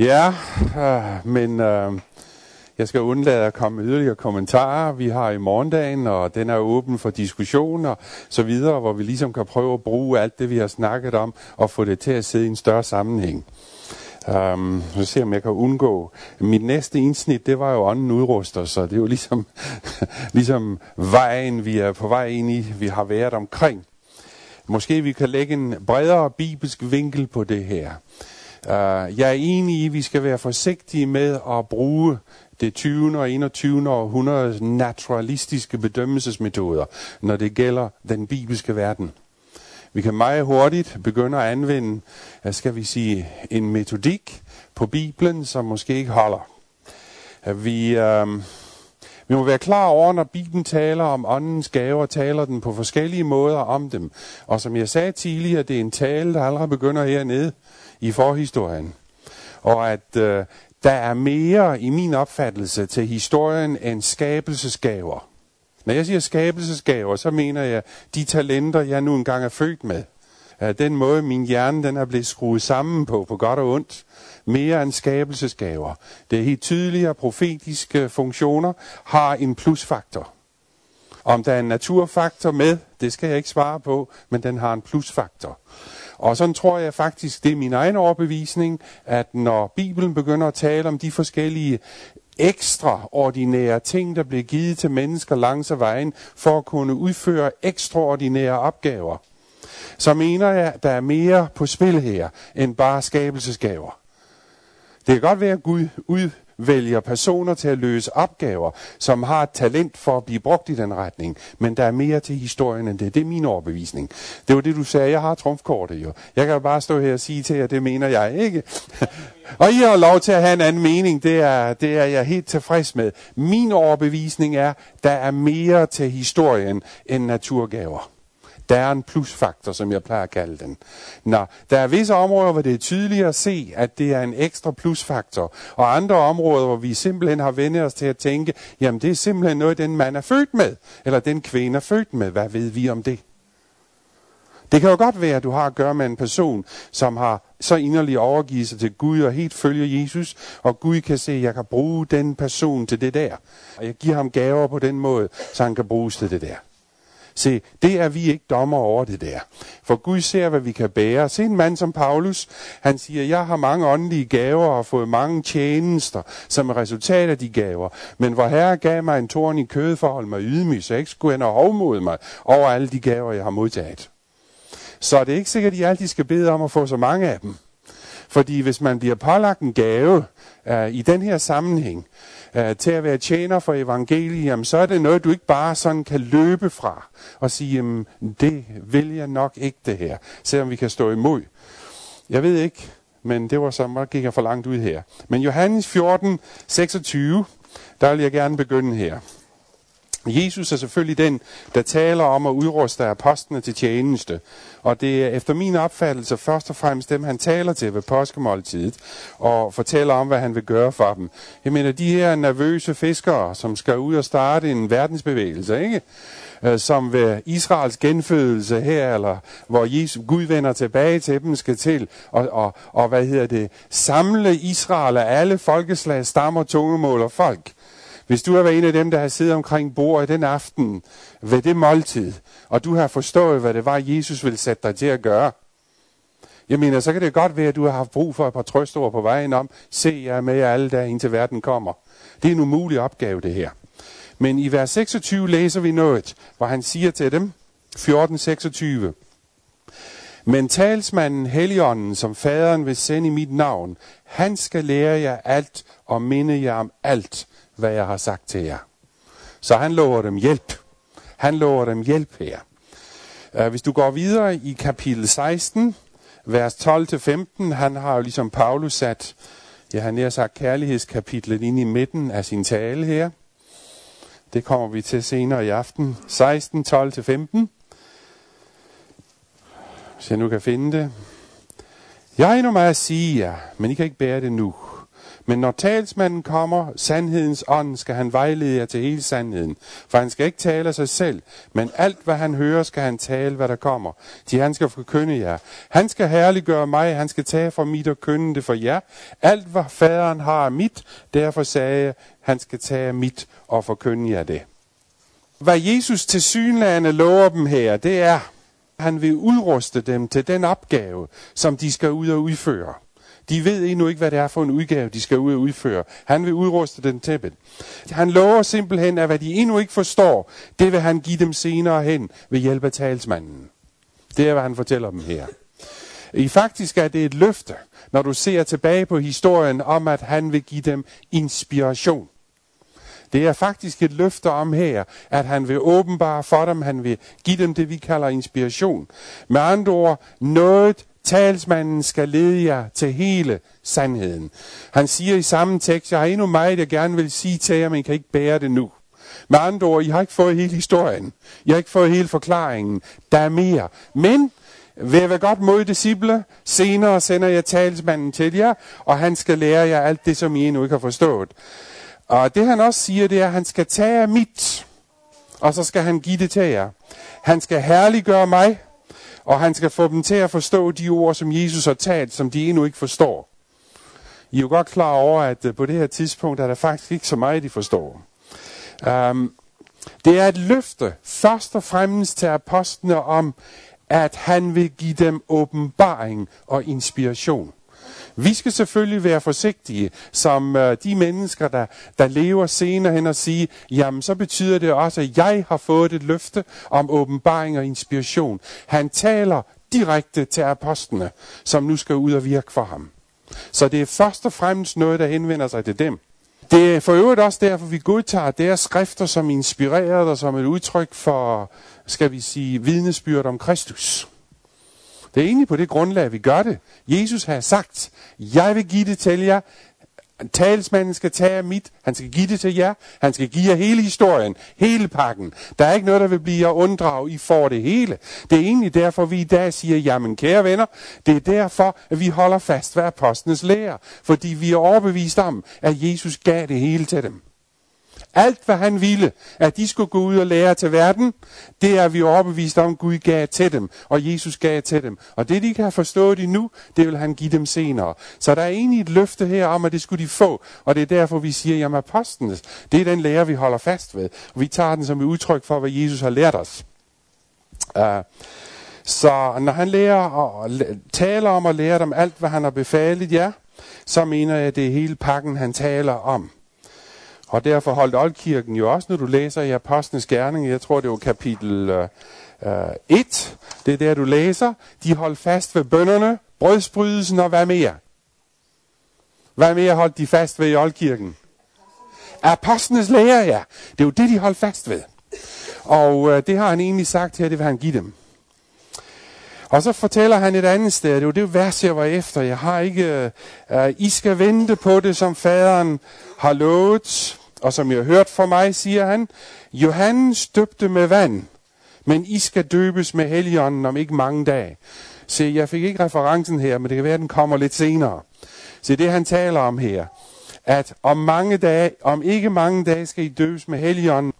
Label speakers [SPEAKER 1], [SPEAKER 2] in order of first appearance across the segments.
[SPEAKER 1] Ja, øh, men øh, jeg skal undlade at komme med yderligere kommentarer. Vi har i morgendagen, og den er åben for diskussioner så videre, hvor vi ligesom kan prøve at bruge alt det, vi har snakket om, og få det til at sidde i en større sammenhæng. Um, så se om jeg kan undgå. Mit næste indsnit, det var jo ånden udruster, så det er jo ligesom, ligesom vejen, vi er på vej ind i, vi har været omkring. Måske vi kan lægge en bredere bibelsk vinkel på det her. Uh, jeg er enig i, at vi skal være forsigtige med at bruge det 20. og 21. århundredes naturalistiske bedømmelsesmetoder, når det gælder den bibelske verden. Vi kan meget hurtigt begynde at anvende, skal vi sige, en metodik på Bibelen, som måske ikke holder. Vi, øh, vi må være klar over, når Bibelen taler om åndens gaver, taler den på forskellige måder om dem. Og som jeg sagde tidligere, det er en tale, der allerede begynder hernede i forhistorien. Og at øh, der er mere i min opfattelse til historien end skabelsesgaver. Når jeg siger skabelsesgaver, så mener jeg de talenter, jeg nu engang er født med. Den måde, min hjerne den er blevet skruet sammen på, på godt og ondt, mere end skabelsesgaver. Det er helt tydeligt, at profetiske funktioner har en plusfaktor. Om der er en naturfaktor med, det skal jeg ikke svare på, men den har en plusfaktor. Og sådan tror jeg faktisk, det er min egen overbevisning, at når Bibelen begynder at tale om de forskellige ekstraordinære ting, der bliver givet til mennesker langs af vejen, for at kunne udføre ekstraordinære opgaver, så mener jeg, at der er mere på spil her, end bare skabelsesgaver. Det kan godt være, at Gud ud, vælger personer til at løse opgaver, som har et talent for at blive brugt i den retning. Men der er mere til historien end det. Det er min overbevisning. Det var det, du sagde. Jeg har trumfkortet jo. Jeg kan jo bare stå her og sige til jer, det mener jeg ikke. og I har lov til at have en anden mening. Det er, det er jeg helt tilfreds med. Min overbevisning er, der er mere til historien end naturgaver. Der er en plusfaktor, som jeg plejer at kalde den. Nå, der er visse områder, hvor det er tydeligt at se, at det er en ekstra plusfaktor. Og andre områder, hvor vi simpelthen har vendt os til at tænke, jamen det er simpelthen noget, den mand er født med. Eller den kvinde er født med. Hvad ved vi om det? Det kan jo godt være, at du har at gøre med en person, som har så inderlig overgivet sig til Gud og helt følger Jesus, og Gud kan se, at jeg kan bruge den person til det der. Og jeg giver ham gaver på den måde, så han kan bruges til det der. Se, det er vi ikke dommer over det der. For Gud ser, hvad vi kan bære. Se en mand som Paulus, han siger, jeg har mange åndelige gaver og har fået mange tjenester som er resultat af de gaver. Men hvor Herre gav mig en torn i kødet for at holde mig ydmyg, så jeg ikke skulle han have mig over alle de gaver, jeg har modtaget. Så det er ikke sikkert, at I altid skal bede om at få så mange af dem. Fordi hvis man bliver pålagt en gave uh, i den her sammenhæng, uh, til at være tjener for evangeliet, jamen, så er det noget, du ikke bare sådan kan løbe fra og sige, jamen, det vil jeg nok ikke det her, selvom vi kan stå imod. Jeg ved ikke, men det var så, meget gik jeg for langt ud her. Men Johannes 14, 26, der vil jeg gerne begynde her. Jesus er selvfølgelig den, der taler om at udruste apostlene til tjeneste. Og det er efter min opfattelse først og fremmest dem, han taler til ved påskemåltidet, og fortæller om, hvad han vil gøre for dem. Jeg mener, de her nervøse fiskere, som skal ud og starte en verdensbevægelse, ikke? Øh, som ved Israels genfødelse her, eller hvor Jesus, Gud vender tilbage til dem, skal til, og, og, og hvad hedder det, samle Israel af alle folkeslag, stammer, tungemål og folk hvis du har været en af dem, der har siddet omkring bordet den aften ved det måltid, og du har forstået, hvad det var, Jesus ville sætte dig til at gøre, jeg mener, så kan det godt være, at du har haft brug for et par trøstord på vejen om, se jer med med alle der, indtil verden kommer. Det er en umulig opgave, det her. Men i vers 26 læser vi noget, hvor han siger til dem, 14.26, men talsmanden Helligånden, som faderen vil sende i mit navn, han skal lære jer alt og minde jer om alt, hvad jeg har sagt til jer. Så han lover dem hjælp. Han lover dem hjælp her. Uh, hvis du går videre i kapitel 16, vers 12-15, han har jo ligesom Paulus sat, jeg har nær sagt kærlighedskapitlet ind i midten af sin tale her. Det kommer vi til senere i aften. 16, 12-15. Hvis jeg nu kan finde det. Jeg er endnu meget at sige jer, men I kan ikke bære det nu. Men når talsmanden kommer, sandhedens ånd, skal han vejlede jer til hele sandheden. For han skal ikke tale af sig selv, men alt hvad han hører, skal han tale, hvad der kommer. De han skal forkynde jer. Han skal herliggøre mig, han skal tage fra mit og kønne det for jer. Alt hvad faderen har er mit, derfor sagde jeg, han skal tage mit og forkynde jer det. Hvad Jesus til synlande lover dem her, det er, han vil udruste dem til den opgave, som de skal ud og udføre. De ved endnu ikke, hvad det er for en udgave, de skal ud og udføre. Han vil udruste den til. Han lover simpelthen, at hvad de endnu ikke forstår, det vil han give dem senere hen ved hjælp af talsmanden. Det er, hvad han fortæller dem her. I faktisk er det et løfte, når du ser tilbage på historien om, at han vil give dem inspiration. Det er faktisk et løfte om her, at han vil åbenbare for dem, han vil give dem det, vi kalder inspiration. Med andre ord, noget talsmanden skal lede jer til hele sandheden. Han siger i samme tekst, jeg har endnu meget, jeg gerne vil sige til jer, men I kan ikke bære det nu. Med andre ord, I har ikke fået hele historien. I har ikke fået hele forklaringen. Der er mere. Men vil jeg være godt mod disciple, senere sender jeg talsmanden til jer, og han skal lære jer alt det, som I endnu ikke har forstået. Og det han også siger, det er, at han skal tage af mit, og så skal han give det til jer. Han skal herliggøre mig, og han skal få dem til at forstå de ord, som Jesus har talt, som de endnu ikke forstår. I er jo godt klar over, at øh, på det her tidspunkt er der faktisk ikke så meget, de forstår. Um, det er et løfte, først og fremmest til apostlene om, at han vil give dem åbenbaring og inspiration. Vi skal selvfølgelig være forsigtige som øh, de mennesker, der, der lever senere hen og sige, jamen så betyder det også, at jeg har fået et løfte om åbenbaring og inspiration. Han taler direkte til apostlene, som nu skal ud og virke for ham. Så det er først og fremmest noget, der henvender sig til dem. Det er for øvrigt også derfor, vi godtager deres skrifter som inspireret og som et udtryk for, skal vi sige, vidnesbyrd om Kristus. Det er egentlig på det grundlag, vi gør det. Jesus har sagt, jeg vil give det til jer. Talsmanden skal tage mit. Han skal give det til jer. Han skal give jer hele historien. Hele pakken. Der er ikke noget, der vil blive jer unddrag. I får det hele. Det er egentlig derfor, vi i dag siger, jamen kære venner, det er derfor, at vi holder fast ved apostlenes lære. Fordi vi er overbevist om, at Jesus gav det hele til dem. Alt, hvad han ville, at de skulle gå ud og lære til verden, det er vi overbevist om, Gud gav til dem, og Jesus gav til dem. Og det, de ikke har forstået endnu, det vil han give dem senere. Så der er egentlig et løfte her om, at det skulle de få, og det er derfor, vi siger, jamen apostlenes, det er den lære, vi holder fast ved. Og vi tager den som et udtryk for, hvad Jesus har lært os. Uh, så når han lærer og taler om at lære dem alt, hvad han har befalet jer, så mener jeg, at det er hele pakken, han taler om. Og derfor holdt Oldkirken jo også, når du læser i Apostlenes Gerning, jeg tror det var kapitel øh, øh 1, det er der du læser, de holdt fast ved bønderne, brødsbrydelsen og hvad mere? Hvad mere holdt de fast ved i Oldkirken? Apostlenes lære, ja. Det er jo det, de holdt fast ved. Og øh, det har han egentlig sagt her, det vil han give dem. Og så fortæller han et andet sted, det er jo det vers, jeg var efter. Jeg har ikke, uh, I skal vente på det, som faderen har lovet. Og som jeg har hørt fra mig, siger han, Johannes døbte med vand, men I skal døbes med heligånden om ikke mange dage. Se, jeg fik ikke referencen her, men det kan være, at den kommer lidt senere. Se, det han taler om her, at om mange dage, om ikke mange dage skal I døbes med heligånden.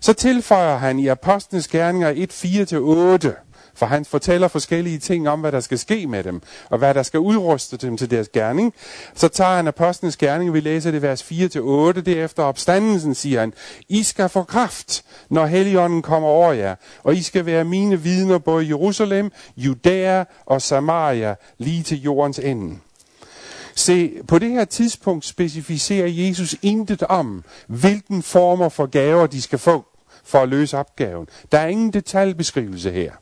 [SPEAKER 1] Så tilføjer han i Apostlenes Gerninger 1, 4-8, for han fortæller forskellige ting om, hvad der skal ske med dem, og hvad der skal udruste dem til deres gerning. Så tager han apostlenes gerning, vi læser det vers 4-8. Derefter opstandelsen siger han, I skal få kraft, når Helligånden kommer over jer, og I skal være mine vidner både i Jerusalem, Judæa og Samaria, lige til jordens ende. Se, på det her tidspunkt specificerer Jesus intet om, hvilken former for gaver de skal få for at løse opgaven. Der er ingen detaljbeskrivelse her.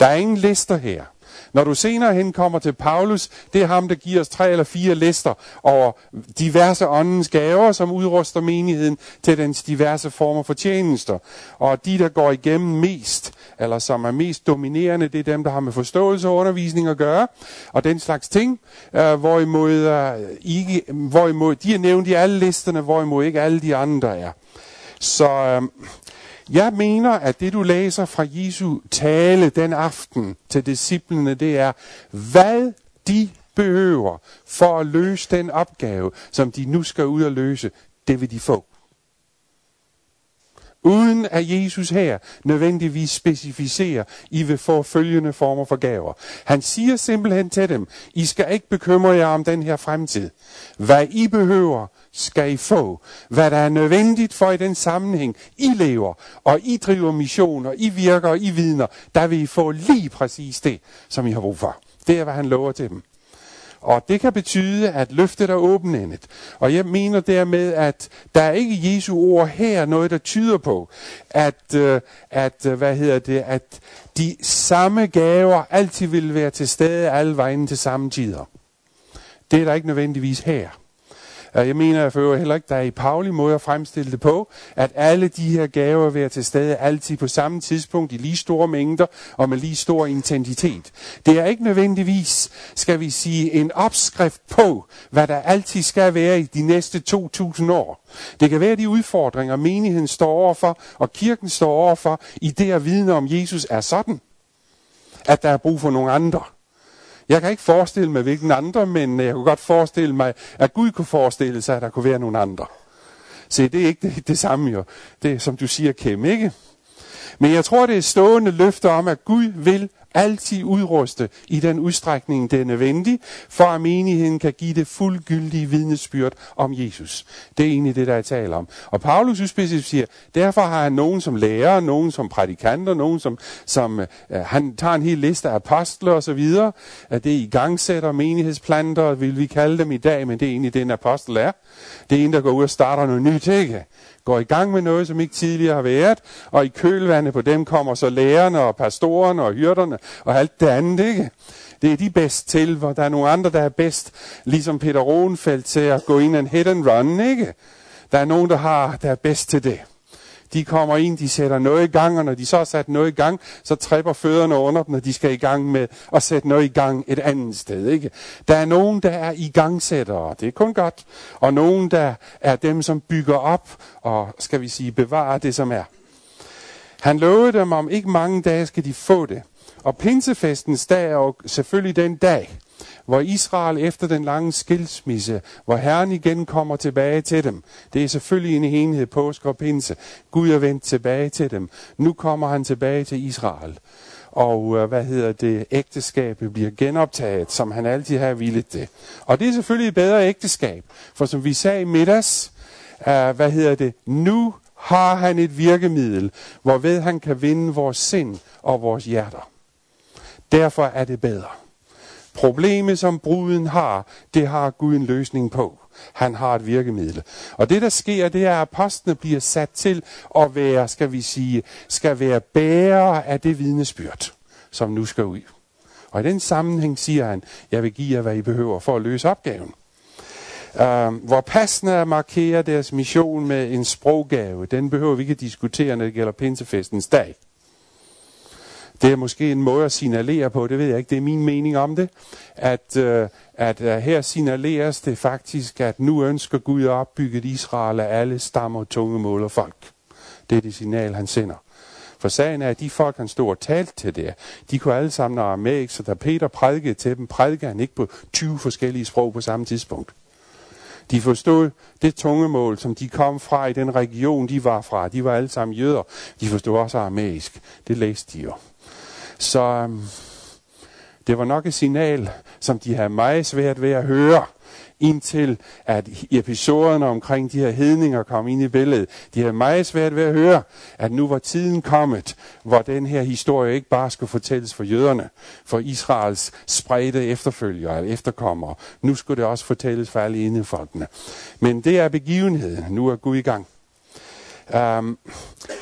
[SPEAKER 1] Der er ingen lister her. Når du senere hen kommer til Paulus, det er ham, der giver os tre eller fire lister over diverse åndens gaver, som udruster menigheden til dens diverse former for tjenester. Og de, der går igennem mest, eller som er mest dominerende, det er dem, der har med forståelse og undervisning at gøre, og den slags ting. øh, hvorimod, øh, ikke, hvorimod de er nævnt i alle listerne, hvorimod ikke alle de andre er. Så øh, jeg mener, at det du læser fra Jesu tale den aften til disciplene, det er, hvad de behøver for at løse den opgave, som de nu skal ud og løse, det vil de få. Uden at Jesus her nødvendigvis specificerer, I vil få følgende former for gaver. Han siger simpelthen til dem, I skal ikke bekymre jer om den her fremtid. Hvad I behøver, skal I få. Hvad der er nødvendigt for i den sammenhæng, I lever, og I driver missioner, I virker, og I vidner, der vil I få lige præcis det, som I har brug for. Det er, hvad han lover til dem. Og det kan betyde, at løftet er åbenendet. Og jeg mener dermed, at der er ikke Jesu ord her noget, der tyder på, at, øh, at, øh, hvad hedder det, at de samme gaver altid vil være til stede alle vejen til samme tider. Det er der ikke nødvendigvis her. Jeg mener jeg for heller ikke, der er i Pauli måde at fremstille det på, at alle de her gaver vil være til stede altid på samme tidspunkt i lige store mængder og med lige stor intensitet. Det er ikke nødvendigvis, skal vi sige, en opskrift på, hvad der altid skal være i de næste 2000 år. Det kan være de udfordringer, menigheden står overfor, og kirken står overfor, i det at vidne om Jesus er sådan, at der er brug for nogle andre. Jeg kan ikke forestille mig, hvilken andre, men øh, jeg kunne godt forestille mig, at Gud kunne forestille sig, at der kunne være nogle andre. Se, det er ikke det, det samme jo. Det er, som du siger, Kim, ikke? Men jeg tror, det er stående løfter om, at Gud vil altid udruste i den udstrækning, det er nødvendigt, for at menigheden kan give det fuldgyldige vidnesbyrd om Jesus. Det er egentlig det, der er tale om. Og Paulus specifikt siger, derfor har han nogen som lærer, nogen som prædikanter, nogen som, som øh, han tager en hel liste af apostler osv., at det i gangsætter menighedsplanter, vil vi kalde dem i dag, men det er egentlig det, en apostel er. Det er en, der går ud og starter noget nyt, ikke? går i gang med noget, som ikke tidligere har været, og i kølvandet på dem kommer så lærerne og pastorerne og hyrderne og alt det andet, ikke? Det er de bedst til, hvor der er nogle andre, der er bedst, ligesom Peter Rosenfeldt til at gå ind en hit and run, ikke? Der er nogen, der, har, der er bedst til det de kommer ind, de sætter noget i gang, og når de så har sat noget i gang, så tripper fødderne under dem, når de skal i gang med at sætte noget i gang et andet sted. Ikke? Der er nogen, der er i gangsættere, det er kun godt, og nogen, der er dem, som bygger op og, skal vi sige, bevarer det, som er. Han lovede dem, om ikke mange dage skal de få det. Og pinsefestens dag er jo selvfølgelig den dag, hvor Israel efter den lange skilsmisse, hvor Herren igen kommer tilbage til dem. Det er selvfølgelig en enhed påske og pinse. Gud er vendt tilbage til dem. Nu kommer han tilbage til Israel. Og øh, hvad hedder det, ægteskabet bliver genoptaget, som han altid har villet det. Og det er selvfølgelig et bedre ægteskab. For som vi sagde i middags, uh, hvad hedder det, nu har han et virkemiddel, hvorved han kan vinde vores sind og vores hjerter. Derfor er det bedre. Problemet, som bruden har, det har Gud en løsning på. Han har et virkemiddel. Og det, der sker, det er, at apostlene bliver sat til at være, skal vi sige, skal være bærer af det vidnesbyrd, som nu skal ud. Og i den sammenhæng siger han, jeg vil give jer, hvad I behøver for at løse opgaven. Uh, hvor passende at markere deres mission med en sproggave, den behøver vi ikke diskutere, når det gælder pinsefestens dag. Det er måske en måde at signalere på, det ved jeg ikke, det er min mening om det, at, øh, at øh, her signaleres det faktisk, at nu ønsker Gud at opbygge et Israel af alle stammer, tunge mål og folk. Det er det signal, han sender. For sagen er, at de folk, han stod og talte til der, de kunne alle sammen aramæisk, så da Peter prædikede til dem, prædikede han ikke på 20 forskellige sprog på samme tidspunkt. De forstod det tungemål, som de kom fra i den region, de var fra. De var alle sammen jøder. De forstod også aramæisk. Det læste de jo. Så øhm, det var nok et signal, som de havde meget svært ved at høre, indtil at episoderne omkring de her hedninger kom ind i billedet. De havde meget svært ved at høre, at nu var tiden kommet, hvor den her historie ikke bare skulle fortælles for jøderne, for Israels spredte efterfølgere eller efterkommere. Nu skulle det også fortælles for alle indefolkene. Men det er begivenheden. Nu er Gud i gang. Um,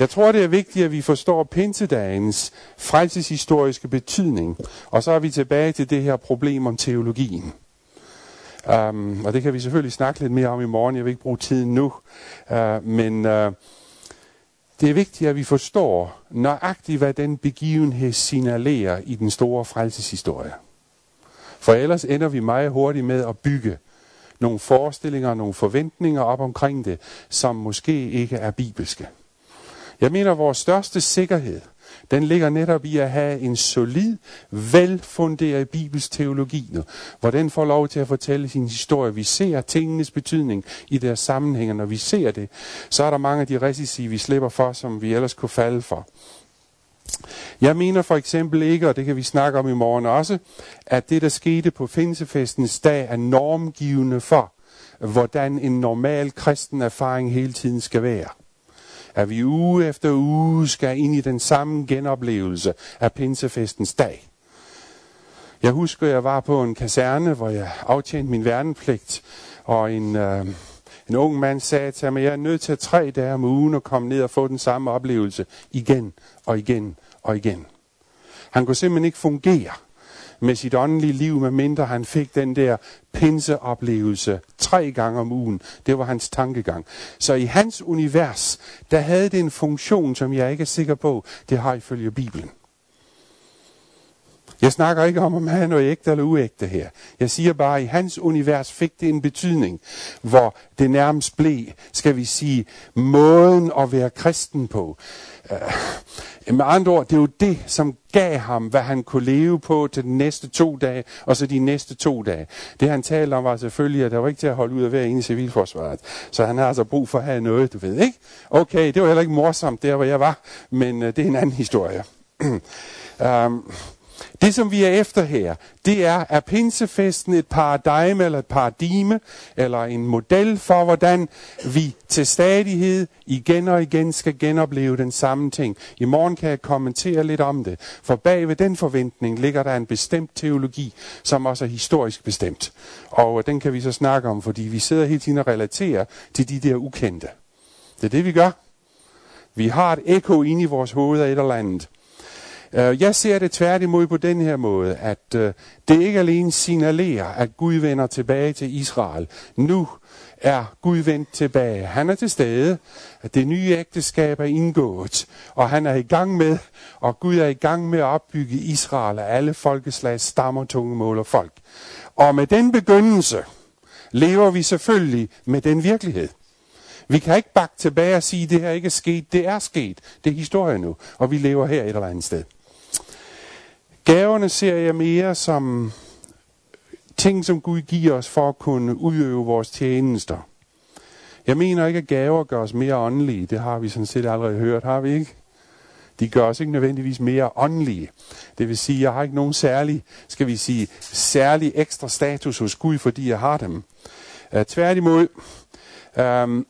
[SPEAKER 1] jeg tror, det er vigtigt, at vi forstår pinsedagens frelseshistoriske betydning. Og så er vi tilbage til det her problem om teologien. Um, og det kan vi selvfølgelig snakke lidt mere om i morgen. Jeg vil ikke bruge tiden nu. Uh, men uh, det er vigtigt, at vi forstår nøjagtigt, hvad den begivenhed signalerer i den store frelseshistorie. For ellers ender vi meget hurtigt med at bygge nogle forestillinger, nogle forventninger op omkring det, som måske ikke er bibelske. Jeg mener, at vores største sikkerhed den ligger netop i at have en solid, velfunderet bibelsk teologi nu, hvor den får lov til at fortælle sin historie. Vi ser tingenes betydning i deres sammenhæng, når vi ser det, så er der mange af de risici, vi slipper for, som vi ellers kunne falde for. Jeg mener for eksempel ikke, og det kan vi snakke om i morgen også, at det, der skete på Finsefestens dag, er normgivende for, hvordan en normal kristen erfaring hele tiden skal være. At vi uge efter uge skal ind i den samme genoplevelse af Pinsefestens dag. Jeg husker, jeg var på en kaserne, hvor jeg aftjente min værnepligt, og en, øh, en ung mand sagde til mig, at jeg er nødt til at tre dage om ugen og komme ned og få den samme oplevelse igen og igen og igen. Han kunne simpelthen ikke fungere med sit åndelige liv, medmindre han fik den der pinseoplevelse tre gange om ugen. Det var hans tankegang. Så i hans univers, der havde det en funktion, som jeg ikke er sikker på, det har ifølge Bibelen. Jeg snakker ikke om, om han er noget ægte eller uægte her. Jeg siger bare, at i hans univers fik det en betydning, hvor det nærmest blev, skal vi sige, måden at være kristen på. Uh, med andre ord, det er jo det, som gav ham, hvad han kunne leve på til de næste to dage, og så de næste to dage. Det han talte om var selvfølgelig, at der var ikke til at holde ud af hver ene civilforsvaret. Så han har altså brug for at have noget, du ved, ikke? Okay, det var heller ikke morsomt der, hvor jeg var, men uh, det er en anden historie. um, det, som vi er efter her, det er, er pinsefesten et paradigme eller et paradigme, eller en model for, hvordan vi til stadighed igen og igen skal genopleve den samme ting. I morgen kan jeg kommentere lidt om det, for bag ved den forventning ligger der en bestemt teologi, som også er historisk bestemt. Og øh, den kan vi så snakke om, fordi vi sidder hele tiden og relaterer til de der ukendte. Det er det, vi gør. Vi har et ekko inde i vores hoved af et eller andet. Øh, jeg ser det tværtimod på den her måde, at øh, det ikke alene signalerer, at Gud vender tilbage til Israel. Nu er Gud vendt tilbage. Han er til stede, at det nye ægteskab er indgået, og han er i gang med, og Gud er i gang med at opbygge Israel af alle folkeslag, stammer, tungemål og folk. Og med den begyndelse lever vi selvfølgelig med den virkelighed. Vi kan ikke bakke tilbage og sige, at det her ikke er sket. Det er sket. Det er historie nu, og vi lever her et eller andet sted. Gaverne ser jeg mere som ting, som Gud giver os for at kunne udøve vores tjenester. Jeg mener ikke, at gaver gør os mere åndelige. Det har vi sådan set allerede hørt, har vi ikke? De gør os ikke nødvendigvis mere åndelige. Det vil sige, at jeg har ikke nogen særlig, skal vi sige, særlig ekstra status hos Gud, fordi jeg har dem. Uh, tværtimod, um,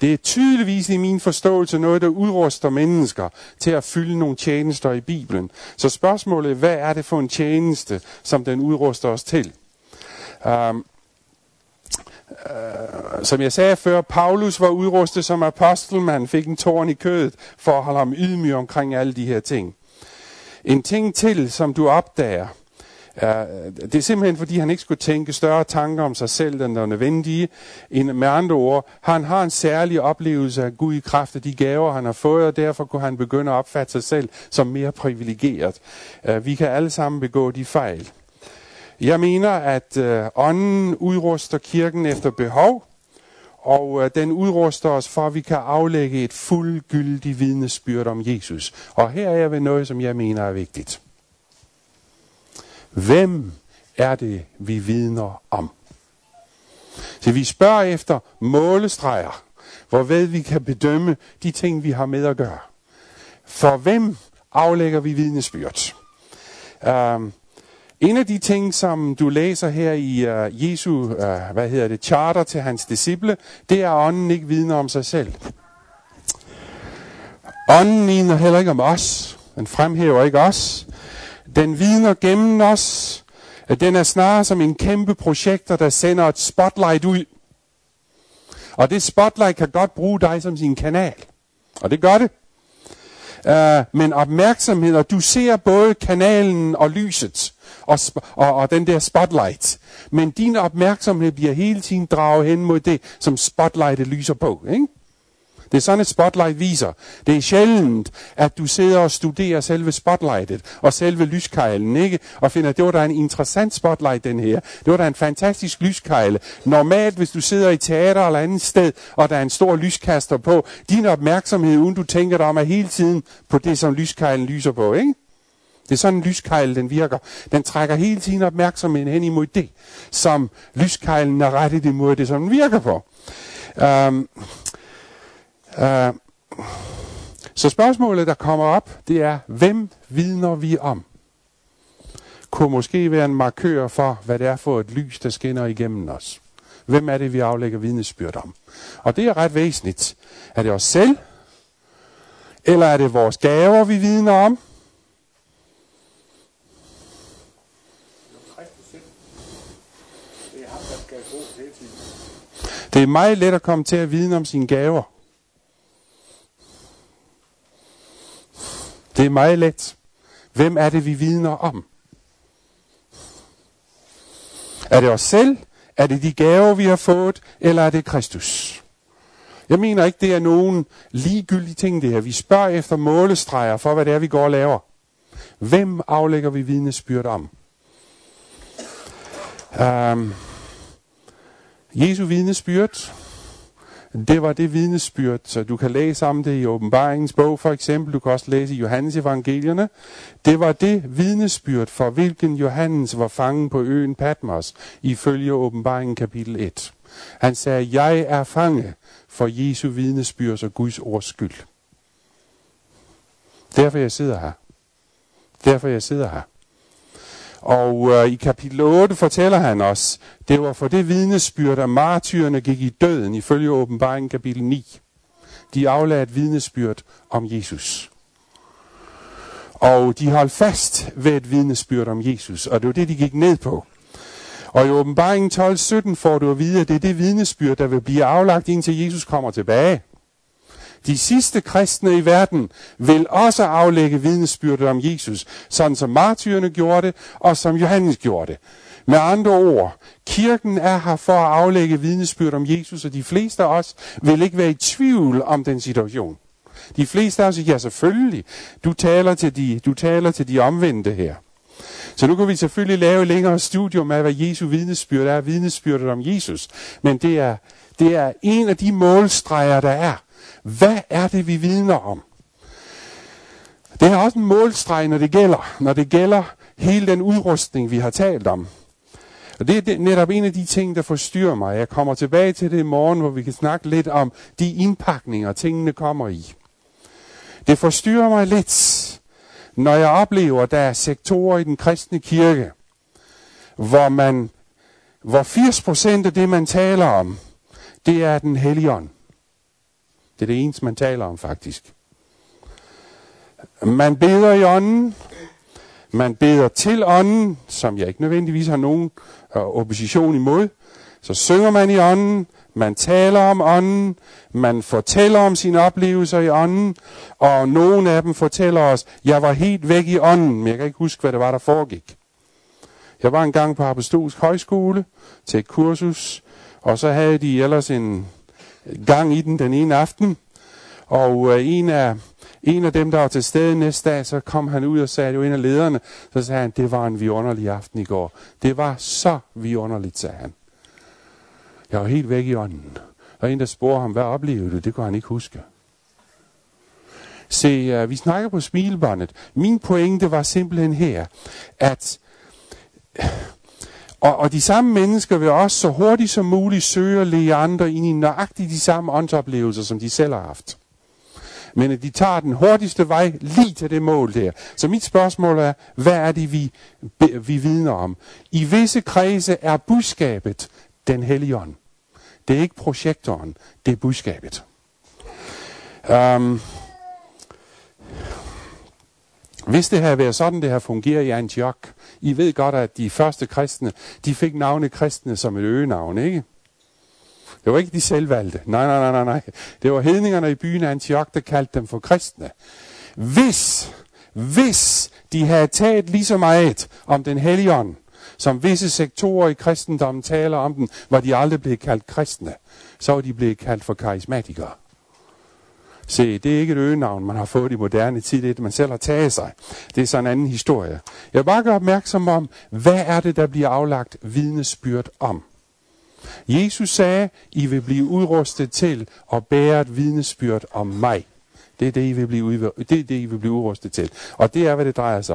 [SPEAKER 1] det er tydeligvis i min forståelse noget, der udruster mennesker til at fylde nogle tjenester i Bibelen. Så spørgsmålet er, hvad er det for en tjeneste, som den udruster os til? Um, Uh, som jeg sagde før, Paulus var udrustet som apostel, men han fik en tårn i kødet for at holde ham ydmyg omkring alle de her ting. En ting til, som du opdager, det er simpelthen fordi, han ikke skulle tænke større tanker om sig selv, end der er nødvendige. Med andre ord, han har en særlig oplevelse af Gud i kraft af de gaver, han har fået, og derfor kunne han begynde at opfatte sig selv som mere privilegeret. Vi kan alle sammen begå de fejl. Jeg mener, at øh, ånden udruster kirken efter behov, og øh, den udruster os for, at vi kan aflægge et fuldgyldigt vidnesbyrd om Jesus. Og her er jeg ved noget, som jeg mener er vigtigt. Hvem er det, vi vidner om? Så vi spørger efter målestreger, hvorved vi kan bedømme de ting, vi har med at gøre. For hvem aflægger vi vidnesbyrd? Um, en af de ting, som du læser her i uh, Jesu, uh, hvad hedder det, charter til hans disciple, det er, at ånden ikke vidner om sig selv. Ånden vidner heller ikke om os. Den fremhæver ikke os. Den vidner gennem os. Den er snarere som en kæmpe projektor, der sender et spotlight ud. Og det spotlight kan godt bruge dig som sin kanal. Og det gør det. Uh, men opmærksomhed, og du ser både kanalen og lyset, og, og, og den der spotlight. Men din opmærksomhed bliver hele tiden draget hen mod det, som spotlightet lyser på. Ikke? Det er sådan et spotlight viser. Det er sjældent, at du sidder og studerer selve spotlightet og selve lyskejlen, ikke? Og finder, at det var da en interessant spotlight, den her. Det var da en fantastisk lyskejle. Normalt, hvis du sidder i teater eller andet sted, og der er en stor lyskaster på, din opmærksomhed, uden du tænker dig om, er hele tiden på det, som lyskejlen lyser på, ikke? Det er sådan en lyskejl, den virker. Den trækker hele tiden opmærksomheden hen imod det, som lyskejlen er rettet imod det, som den virker på. Um, uh, så spørgsmålet, der kommer op, det er, hvem vidner vi om? Kunne måske være en markør for, hvad det er for et lys, der skinner igennem os. Hvem er det, vi aflægger vidnesbyrd om? Og det er ret væsentligt. Er det os selv? Eller er det vores gaver, vi vidner om? Det er meget let at komme til at vidne om sine gaver. Det er meget let. Hvem er det, vi vidner om? Er det os selv? Er det de gaver, vi har fået? Eller er det Kristus? Jeg mener ikke, det er nogen ligegyldige ting, det her. Vi spørger efter målestreger for, hvad det er, vi går og laver. Hvem aflægger vi vidnesbyrd om? Um, Jesu vidnesbyrd, det var det vidnesbyrd, så du kan læse om det i åbenbaringens bog for eksempel, du kan også læse i Johannes evangelierne. Det var det vidnesbyrd, for hvilken Johannes var fangen på øen Patmos, ifølge åbenbaringen kapitel 1. Han sagde, jeg er fange for Jesu vidnesbyrd og Guds ords skyld. Derfor jeg sidder her. Derfor jeg sidder her. Og øh, i kapitel 8 fortæller han os, det var for det vidnesbyrd, at martyrerne gik i døden, ifølge åbenbaringen kapitel 9. De aflagde et vidnesbyrd om Jesus. Og de holdt fast ved et vidnesbyrd om Jesus, og det var det, de gik ned på. Og i åbenbaringen 12.17 får du at vide, at det er det vidnesbyrd, der vil blive aflagt indtil Jesus kommer tilbage. De sidste kristne i verden vil også aflægge vidnesbyrdet om Jesus, sådan som martyrene gjorde det, og som Johannes gjorde det. Med andre ord, kirken er her for at aflægge vidnesbyrd om Jesus, og de fleste af os vil ikke være i tvivl om den situation. De fleste af os siger, ja selvfølgelig, du taler til de, du taler til de omvendte her. Så nu kan vi selvfølgelig lave længere studium af, hvad Jesu vidnesbyrd er, vidnesbyrdet om Jesus. Men det er, det er en af de målstreger, der er. Hvad er det, vi vidner om? Det er også en målstreg, når det gælder, når det gælder hele den udrustning, vi har talt om. Og det er netop en af de ting, der forstyrrer mig. Jeg kommer tilbage til det i morgen, hvor vi kan snakke lidt om de indpakninger, tingene kommer i. Det forstyrrer mig lidt, når jeg oplever, at der er sektorer i den kristne kirke, hvor man, hvor 80% af det, man taler om, det er den hellige ånd. Det er det eneste, man taler om faktisk. Man beder i ånden. Man beder til ånden, som jeg ikke nødvendigvis har nogen øh, opposition imod. Så synger man i ånden. Man taler om ånden. Man fortæller om sine oplevelser i ånden. Og nogle af dem fortæller os, jeg var helt væk i ånden, men jeg kan ikke huske, hvad det var, der foregik. Jeg var engang på Apostolsk Højskole til et kursus, og så havde de ellers en gang i den den ene aften, og øh, en, af, en af dem, der var til stede næste dag, så kom han ud og sagde, det var en af lederne, så sagde han, det var en vidunderlig aften i går. Det var så vidunderligt, sagde han. Jeg var helt væk i ånden. Og en, der spurgte ham, hvad oplevede du? Det kunne han ikke huske. Se, uh, vi snakker på smilbåndet. Min pointe var simpelthen her, at og, og de samme mennesker vil også så hurtigt som muligt søge at lede andre ind i nøjagtigt de samme åndsoplevelser, som de selv har haft. Men at de tager den hurtigste vej lige til det mål der. Så mit spørgsmål er, hvad er det, vi, vi vidner om? I visse kredse er budskabet den hellige ånd. Det er ikke projektoren, det er budskabet. Um, hvis det havde været sådan, det har fungeret i Antioch, I ved godt, at de første kristne, de fik navnet kristne som et øgenavn, ikke? Det var ikke de selvvalgte. Nej, nej, nej, nej, nej. Det var hedningerne i byen Antioch, der kaldte dem for kristne. Hvis, hvis de havde taget lige så meget om den hellige ånd, som visse sektorer i kristendommen taler om den, var de aldrig blevet kaldt kristne. Så var de blevet kaldt for karismatikere. Se, det er ikke et øgenavn, man har fået i moderne tid, det er det, man selv har taget sig. Det er sådan en anden historie. Jeg vil bare gøre opmærksom om, hvad er det, der bliver aflagt vidnesbyrd om? Jesus sagde, I vil blive udrustet til at bære et vidnesbyrd om mig. Det er det, I vil blive, udv- det, er det, I vil blive udrustet til. Og det er, hvad det drejer sig om.